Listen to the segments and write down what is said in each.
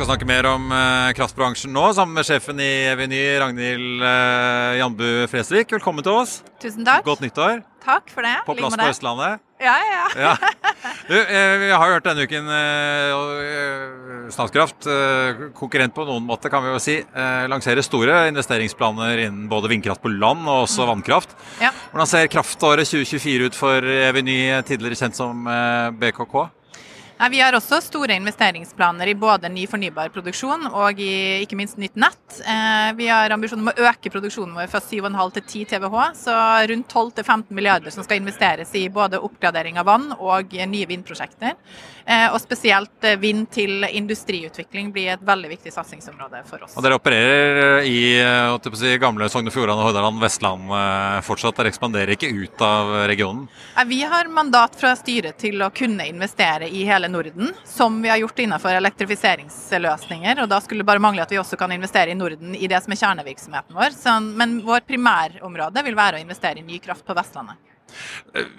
Skal snakke mer om eh, kraftbransjen nå, sammen med sjefen i Eveny, Ragnhild eh, Janbu Fresvik. Velkommen til oss. Tusen takk. Godt nyttår. Takk for det. På plass på. Østlandet. Ja, ja, ja. Du, eh, vi har jo hørt denne uken Statkraft, konkurrent på noen måte, kan vi jo si, lanserer store investeringsplaner innen både vindkraft på land og også vannkraft. Ja. Hvordan ser kraftåret 2024 ut for Eveny, tidligere kjent som BKK? Nei, vi har også store investeringsplaner i både ny fornybar produksjon og i ikke minst nytt nett. Eh, vi har ambisjoner om å øke produksjonen vår fra 7,5 til 10 TWh, så rundt 12-15 milliarder som skal investeres i både oppgradering av vann og nye vindprosjekter. Eh, og spesielt eh, vind til industriutvikling blir et veldig viktig satsingsområde for oss. Og Dere opererer i si, gamle Sogn og Fjordane, Hordaland, Vestland fortsatt. Dere ekspanderer ikke ut av regionen? Vi har mandat fra styret til å kunne investere i hele Norden, som vi har gjort innenfor elektrifiseringsløsninger. og Da skulle det bare mangle at vi også kan investere i Norden i det som er kjernevirksomheten vår. Så, men vår primærområde vil være å investere i ny kraft på Vestlandet.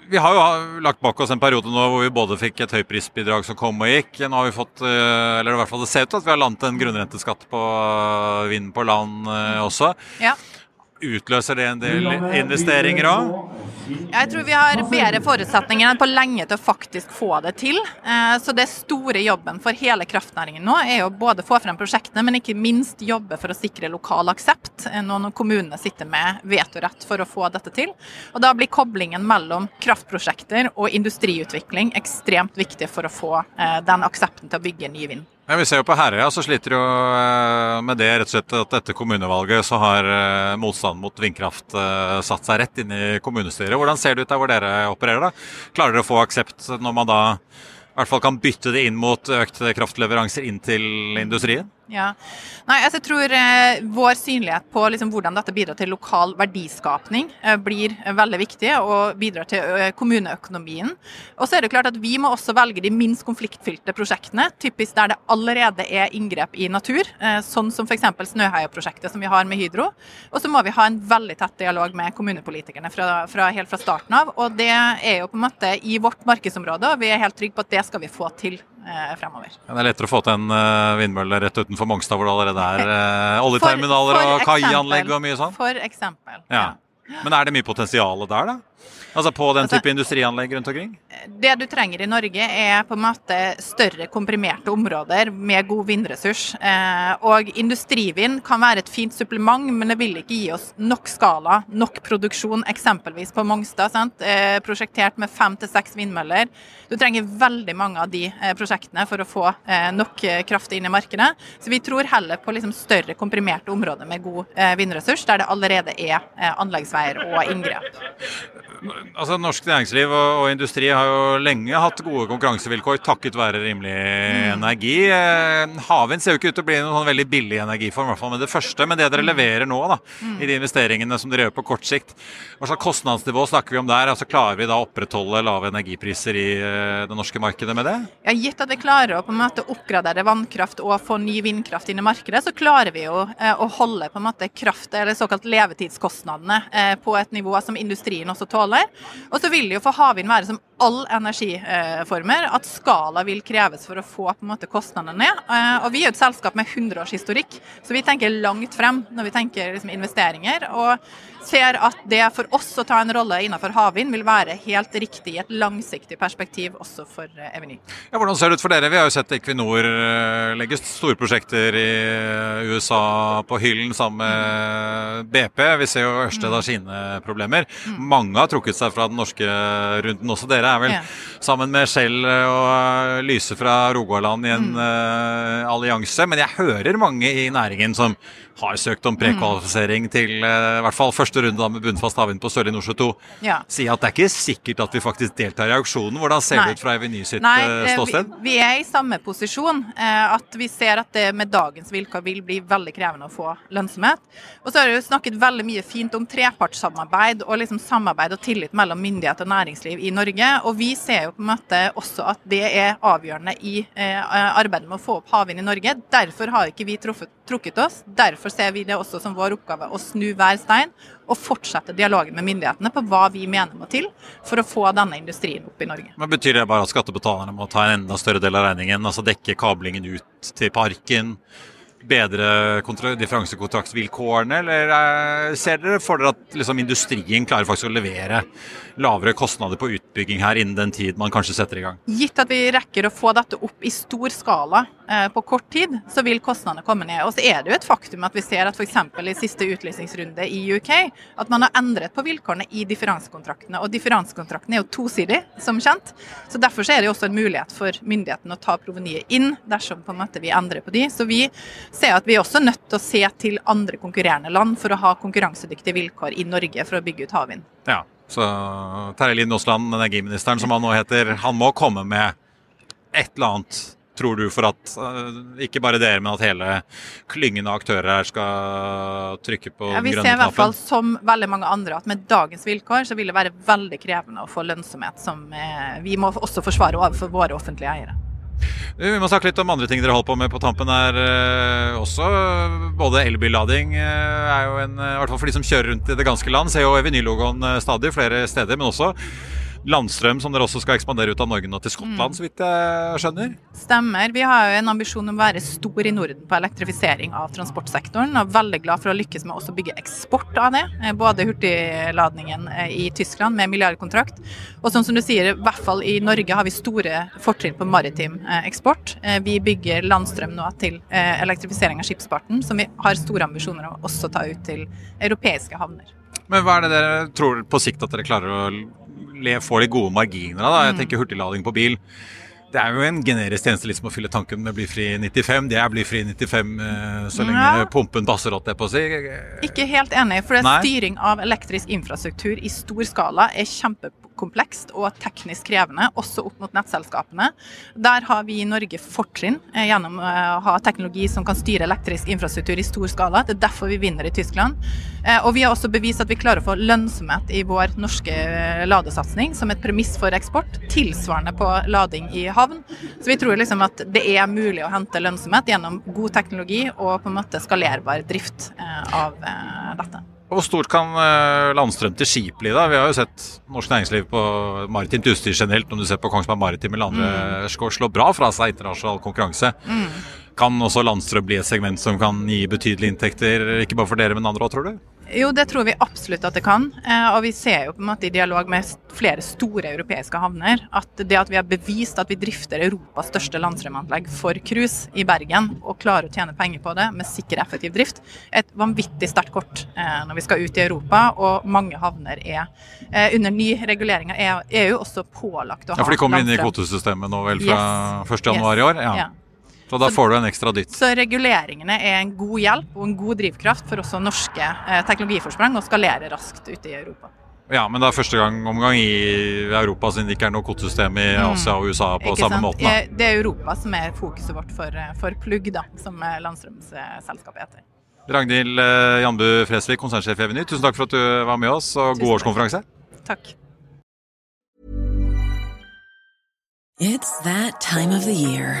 Vi har jo lagt bak oss en periode nå hvor vi både fikk et høyprisbidrag som kom og gikk. Nå har vi fått, eh, eller i hvert fall det ser ut til at vi har landet en grunnrenteskatt på eh, vind på land eh, også. Ja. Utløser det en del investeringer òg? Jeg tror vi har bedre forutsetninger enn på lenge til å faktisk få det til. Eh, Så det store jobben for hele kraftnæringen nå er jo både få frem prosjektene, men ikke minst jobbe for å sikre lokal aksept. eh, Nå når kommunene sitter med vetorett for å få dette til. Og da blir koblingen mellom kraftprosjekter og industriutvikling ekstremt viktig for å få eh, den aksepten til å bygge ny vind. Ja, vi ser jo på Herøya, så sliter jo eh, med det rett og slett at etter kommunevalget så har eh, motstanden mot vindkraft eh, satt seg rett inn i kommunestyret. Hvordan ser det ut der hvor dere opererer? da? Klarer dere å få aksept når man da i hvert fall kan bytte det inn mot økte kraftleveranser inn til industrien? Ja. Nei, altså jeg tror eh, Vår synlighet på liksom, hvordan dette bidrar til lokal verdiskapning eh, blir eh, veldig viktig, og bidrar til ø, kommuneøkonomien. Og så er det klart at Vi må også velge de minst konfliktfylte prosjektene, typisk der det allerede er inngrep i natur, eh, sånn som f.eks. Snøheia-prosjektet som vi har med Hydro. Og så må vi ha en veldig tett dialog med kommunepolitikerne fra, fra, helt fra starten av. og Det er jo på en måte i vårt markedsområde, og vi er helt trygge på at det skal vi få til eh, fremover. Ja, Det er lettere å få til en eh, vindmølle rett utenfor Mongstad hvor det allerede er eh, oljeterminaler og kaianlegg og mye sånn? For eksempel. Ja. Men er det mye potensial der, da? Altså på den Altså- type industrianlegg rundt omkring? Det du trenger i Norge er på en måte større komprimerte områder med god vindressurs. Eh, og industrivind kan være et fint supplement, men det vil ikke gi oss nok skala, nok produksjon, eksempelvis på Mongstad. Sant? Eh, prosjektert med fem til seks vindmøller. Du trenger veldig mange av de eh, prosjektene for å få nok kraft inn i markedet. Så vi tror heller på liksom, større komprimerte områder med god vindressurs, der det allerede er anleggsveier og inngrep. Altså Norsk næringsliv og, og industri har jo lenge hatt gode konkurransevilkår takket være rimelig Mm. energi. Eh, havvind ser jo ikke ut til å bli noen sånn veldig billig energiform, i hvert fall med det første. Men det Mm. dere leverer nå, da, i de investeringene som dere gjør på kort sikt, hva slags kostnadsnivå snakker vi om der? Altså Klarer vi da å opprettholde lave energipriser i eh, det norske markedet med det? Ja, gitt at vi klarer å på en måte oppgradere vannkraft og få ny vindkraft inn i markedet, så klarer vi jo eh, å holde på en måte kraft, eller såkalt levetidskostnadene, eh, på et nivå som industrien også tåler. Skalaer. Og så vil jo for havvind være som all energiformer, at skala vil kreves for å få på en måte kostnadene ned. Og vi er et selskap med 100 års historikk, så vi tenker langt frem når vi tenker liksom investeringer. og ser at det for oss å ta en rolle innenfor havvind vil være helt riktig i et langsiktig perspektiv også for Eveny. Ja, hvordan ser det ut for dere? Vi har jo sett Equinor legge storprosjekter i USA på hyllen sammen med BP. Vi ser jo Ørsted har sine problemer. Mange har trukket seg fra den norske runden også. Dere er vel ja. sammen med Shell og Lyse fra Rogaland i en mm. uh, allianse. Men jeg hører mange i næringen som har søkt om prekvalifisering til uh, i hvert fall første runde med bunnfast havvind på Sørlige Nordsjø 2, ja. sier at det er ikke sikkert at vi faktisk deltar i auksjonen. Hvordan ser Nei. det ut fra Eveny sitt Nei, uh, ståsted? Vi, vi, er i samme posisjon. At vi ser at det med dagens vilkår vil bli veldig krevende å få lønnsomhet. Og så har vi snakket veldig mye fint om trepartssamarbeid og liksom samarbeid og tillit mellom myndighet og næringsliv i Norge. Og vi ser jo på en måte også at det er avgjørende i arbeidet med å få opp havvind i Norge. Derfor har ikke vi truffet, trukket oss. Derfor ser vi det også som vår oppgave å snu hver stein og fortsette dialogen med myndighetene på hva vi mener må til for å få denne industrien opp i Norge. Men Betyr det bare at skattebetalerne må ta en enda større del av regningen? Altså dekke kablingen ut til parken? bedre differansekontraktsvilkårene, eller eh, ser dere for dere at liksom, industrien klarer faktisk å levere lavere kostnader på utbygging her innen den tid man kanskje setter i gang? Gitt at vi rekker å få dette opp i stor skala eh, på kort tid, så vil kostnadene komme ned. Og så er det jo et faktum at vi ser at f.eks. i siste utlysningsrunde i UK, at man har endret på vilkårene i differansekontraktene. Og differansekontrakten er jo tosidig, som kjent. Så derfor så er det jo også en mulighet for myndighetene å ta proveniet inn dersom på en måte vi endrer på de. Så vi ser at vi er også nødt til å se til andre konkurrerende land for å ha konkurransedyktige vilkår i Norge for å bygge ut havvind. Ja. Så Terje Lien Aasland, energiministeren som han nå heter, han må komme med et eller annet, tror du, for at uh, ikke bare dere, men at hele klyngen av aktører her skal trykke på ja, den grønne knappen? Vi ser i hvert fall, som veldig mange andre, at med dagens vilkår så vil det være veldig krevende å få lønnsomhet som uh, vi må også forsvare overfor våre offentlige eiere. Vi må snakke litt om andre ting dere holder på med på tampen her eh, også. Både elbillading eh, er jo en I hvert fall for de som kjører rundt i det ganske land, ser jo Eveny-logoen eh, stadig flere steder. Men også landstrøm, som dere også skal ekspandere ut av Norge nå til Skottland, mm. så vidt jeg skjønner? Stemmer. Vi har jo en ambisjon om å være stor i Norden på elektrifisering av transportsektoren. Og veldig glad for å lykkes med å bygge eksport av det. Eh, både hurtigladningen eh, i Tyskland med milliardkontrakt, og sånn som du sier, i hvert fall i Norge har vi store fortrinn på maritim eh, eksport. Vi bygger landstrøm nå til elektrifisering av skipsfarten, som vi har store ambisjoner om å også ta ut til europeiske havner. Men hva er det dere tror på sikt at dere klarer å får de gode marginene. Da. Jeg mm. tenker hurtiglading på bil. Det er jo en generisk tjeneste liksom å fylle tanken med blyfri 95. Det er blyfri 95 eh, så lenge ja. pumpen passer, holdt jeg på å si. Ikke helt enig, for styring av elektrisk infrastruktur i stor skala er kjempe komplekst og teknisk krevende, også opp mot nettselskapene. Der har vi i Norge fortrinn eh, gjennom eh, å ha teknologi som kan styre elektrisk infrastruktur i stor skala. Det er derfor vi vinner i Tyskland. Eh, og vi har også bevist at vi klarer å få lønnsomhet i vår norske ladesatsing som et premiss for eksport, tilsvarende på lading i havn. Så vi tror liksom at det er mulig å hente lønnsomhet gjennom god teknologi og på en måte skalerbar drift av dette. Hvor stort kan eh, landstrøm til skip bli? da? Vi har jo sett norsk næringsliv på maritimt utstyr generelt, om du ser på Kongsberg Maritim eller andre, mm. slå bra fra seg internasjonal konkurranse. Mm. Kan også landstrøm bli et segment som kan gi betydelige inntekter, ikke bare for dere, men andre òg, tror du? Jo, det tror vi absolutt at det kan. Eh, og vi ser jo på en måte i dialog med flere store europeiske havner at det at vi har bevist at vi drifter Europas største landstrømanlegg for cruise i Bergen, og klarer å tjene penger på det med sikker, effektiv drift, et vanvittig sterkt kort eh, når vi skal ut i Europa. Og mange havner er eh, under ny regulering av EU også pålagt å ha landstrøm. Ja, For de kommer inn i kvotesystemet nå vel fra yes. 1.1 yes. i år? Ja. ja. Så da får du en ekstra dytt. Så reguleringene er en god hjelp og en god drivkraft for også norske eh, teknologiforsprang å skalere raskt ute i Europa. Ja, men det er første gang omgang i Europa siden det ikke er noe kvotesystem i mm. Asia og USA på ikke samme sant? måten. Da. Det er Europa som er fokuset vårt for, eh, for Plugg, da, som landstrømsselskapet heter. Ragnhild eh, Janbu Fresvik, konsernsjef i Eveny, tusen takk for at du var med oss, og god årskonferanse. Takk. It's that time of the year.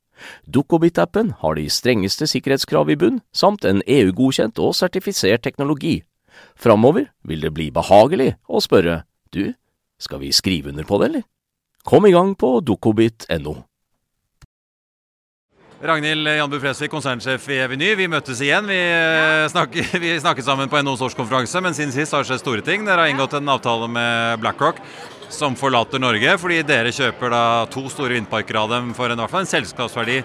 Dukkobit-appen har de strengeste sikkerhetskrav i bunn, samt en EU-godkjent og sertifisert teknologi. Framover vil det bli behagelig å spørre du, skal vi skrive under på det, eller? Kom i gang på dukkobit.no. Ragnhild Janbu Fresvik, konsernsjef i Eveny. Vi møttes igjen. Vi, ja. snakker, vi snakket sammen på NHOs årskonferanse, men siden sist har det skjedd store ting. Dere har inngått en avtale med BlackRock som forlater Norge, fordi dere kjøper da to store vindparker av dem for en, hvert fall en selskapsverdi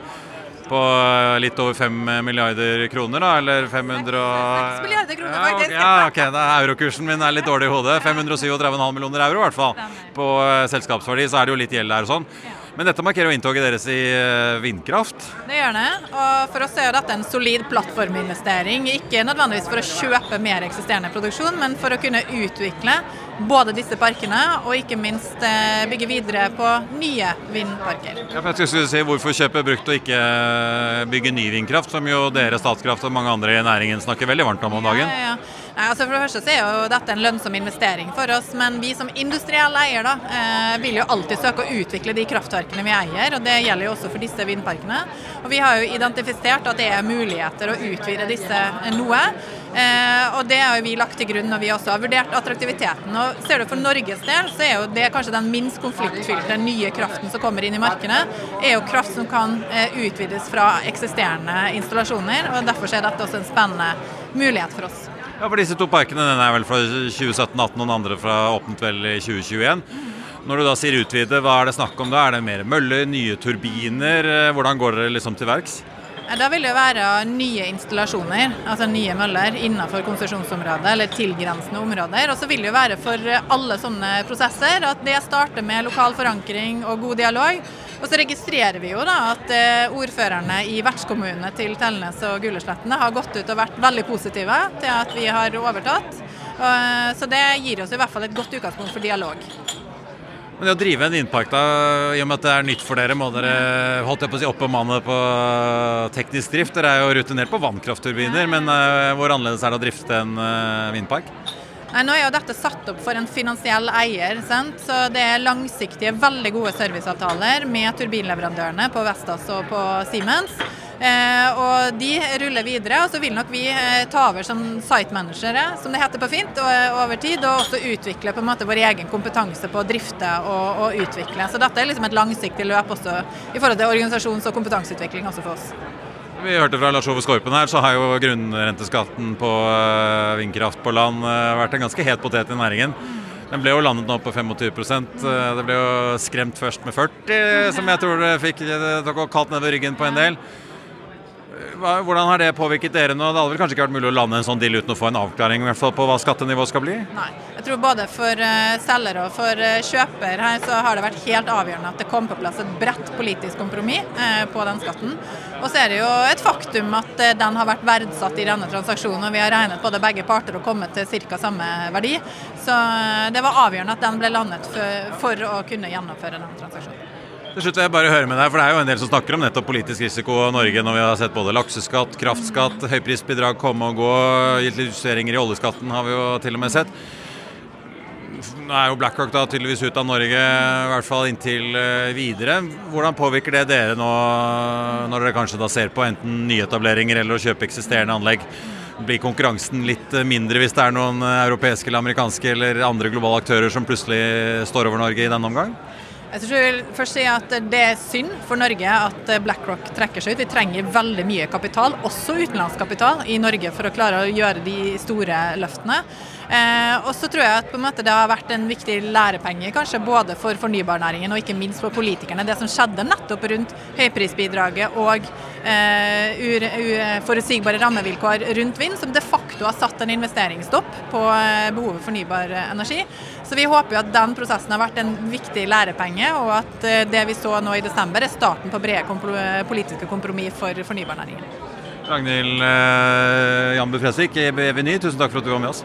på eh, litt over 5 milliarder kroner, da, eller 500 6 milliarder kroner, faktisk. Ja, ok, da er Eurokursen min er litt dårlig i hodet. 537,5 millioner euro, i hvert fall. På eh, selskapsverdi så er det jo litt gjeld der og sånn. Men dette markerer jo inntoget deres i eh, vindkraft. Det gjør det. Og for oss er jo dette en solid plattforminvestering. Ikke nødvendigvis for å kjøpe mer eksisterende produksjon, men for å kunne utvikle både disse parkene og ikke minst eh, bygge videre på nye vindparker. Ja, for jeg skulle si Hvorfor kjøpe brukt og ikke eh, bygge ny vindkraft, som jo dere, Statkraft og mange andre i næringen snakker veldig varmt om om dagen? Ja, ja. Nei, altså for det første så er jo dette en lønnsom investering for oss, men vi som industriell eier da, eh, vil jo alltid søke å utvikle de kraftverkene vi eier, og det gjelder jo også for disse vindparkene. Og Vi har jo identifisert at det er muligheter å utvide disse noe. Eh, og Det har vi lagt til grunn når vi også har vurdert attraktiviteten. Og ser du For Norges del så er jo det kanskje den minst konfliktfylte nye kraften som kommer inn i markedet, er jo kraft som kan eh, utvides fra eksisterende installasjoner. og Derfor er dette også en spennende mulighet for oss. Ja, for disse to parkene den er vel fra 2017-2018, noen andre fra åpnet vel i 2021. Når du da sier utvide, hva er det snakk om da? Er det mer møller, nye turbiner? Eh, Hvordan går dere liksom til verks? Da vil det være nye installasjoner, altså nye møller innenfor konsesjonsområdet eller tilgrensende områder. Og så vil det jo være for alle sånne prosesser at det starter med lokal forankring og god dialog. Og så registrerer vi jo da at eh, ordførerne i vertskommunene til Telnes og Gulleslettene har gått ut og vært veldig positive til at vi har overtatt. Eh, så det gir oss i hvert fall et godt utgangspunkt for dialog. Men det å drive en vindpark, da, i og med at det er nytt for dere, må dere holdt jeg på å si, oppbemanne på teknisk drift. Dere er jo rutinert på vannkraftturbiner, men uh, hvor annerledes er det å drifte en vindpark? Nå er jo dette satt opp for en finansiell eier, sant? så det er langsiktige, veldig gode serviceavtaler med turbinleverandørene på Vestas og på Siemens. Eh, og De ruller videre, og så vil nok vi eh, ta over som site-managere, som det heter på fint, og, eh, over tid. Og også utvikle på en måte vår egen kompetanse på å drifte og, og utvikle. Så dette er liksom et langsiktig løp også i forhold til organisasjons- og kompetanseutvikling også for oss. Vi hørte fra Lars Ove Skorpen her, så har jo grunnrenteskatten på eh, vindkraft på land eh, vært en ganske het potet i næringen. Den ble jo landet nå på 25 eh, Det ble jo skremt først med 40 som jeg tror det fikk det dere kaldt nedover ryggen på en del. Hvordan har det påvirket dere nå? Det hadde vel kanskje ikke vært mulig å lande en sånn deal uten å få en avklaring hvert fall på hva skattenivået skal bli? Nei. Jeg tror både for eh, selger og for eh, kjøper her så har det vært helt avgjørende at det kom på plass et bredt politisk kompromiss eh, på den skatten. Og så er det jo et faktum at den har vært verdsatt i denne transaksjonen, og vi har regnet både begge parter og kommet til ca. samme verdi. Så det var avgjørende at den ble landet for, for å kunne gjennomføre den transaksjonen. Til slutt vil jeg bare høre med deg, for Det er jo en del som snakker om nettopp politisk risiko i Norge når vi har sett både lakseskatt, kraftskatt, høyprisbidrag komme og gå. Justeringer i oljeskatten har vi jo til og med sett. Nå er jo BlackRock da tydeligvis ut av Norge, i hvert fall inntil eh, videre. Hvordan påvirker det dere nå, når dere kanskje da ser på enten nyetableringer eller å kjøpe eksisterende anlegg? Blir konkurransen litt mindre hvis det er noen europeiske eller amerikanske eller andre globale aktører som plutselig står over Norge i denne omgang? Jeg tror jeg vil først si at Det er synd for Norge at BlackRock trekker seg ut. Vi trenger veldig mye kapital, også utenlandskapital, i Norge for å klare å gjøre de store løftene. Eh, og så tror jeg at måte det har vært en viktig lærepenge kanskje både for fornybarnæringen og ikke minst for politikerne. Det som skjedde nettopp rundt høyprisbidraget og eh, uforutsigbare rammevilkår rundt vind, som de facto har satt en investeringsstopp på eh, behovet for fornybar energi. Så vi håper jo at den prosessen har vært en viktig lærepenge, og at eh, det vi så nå i desember er starten på brede politiske kompromiss for fornybarnæringen. Ragnhild eh, Jambu Fresvik i BVNY, tusen takk for at du var med oss.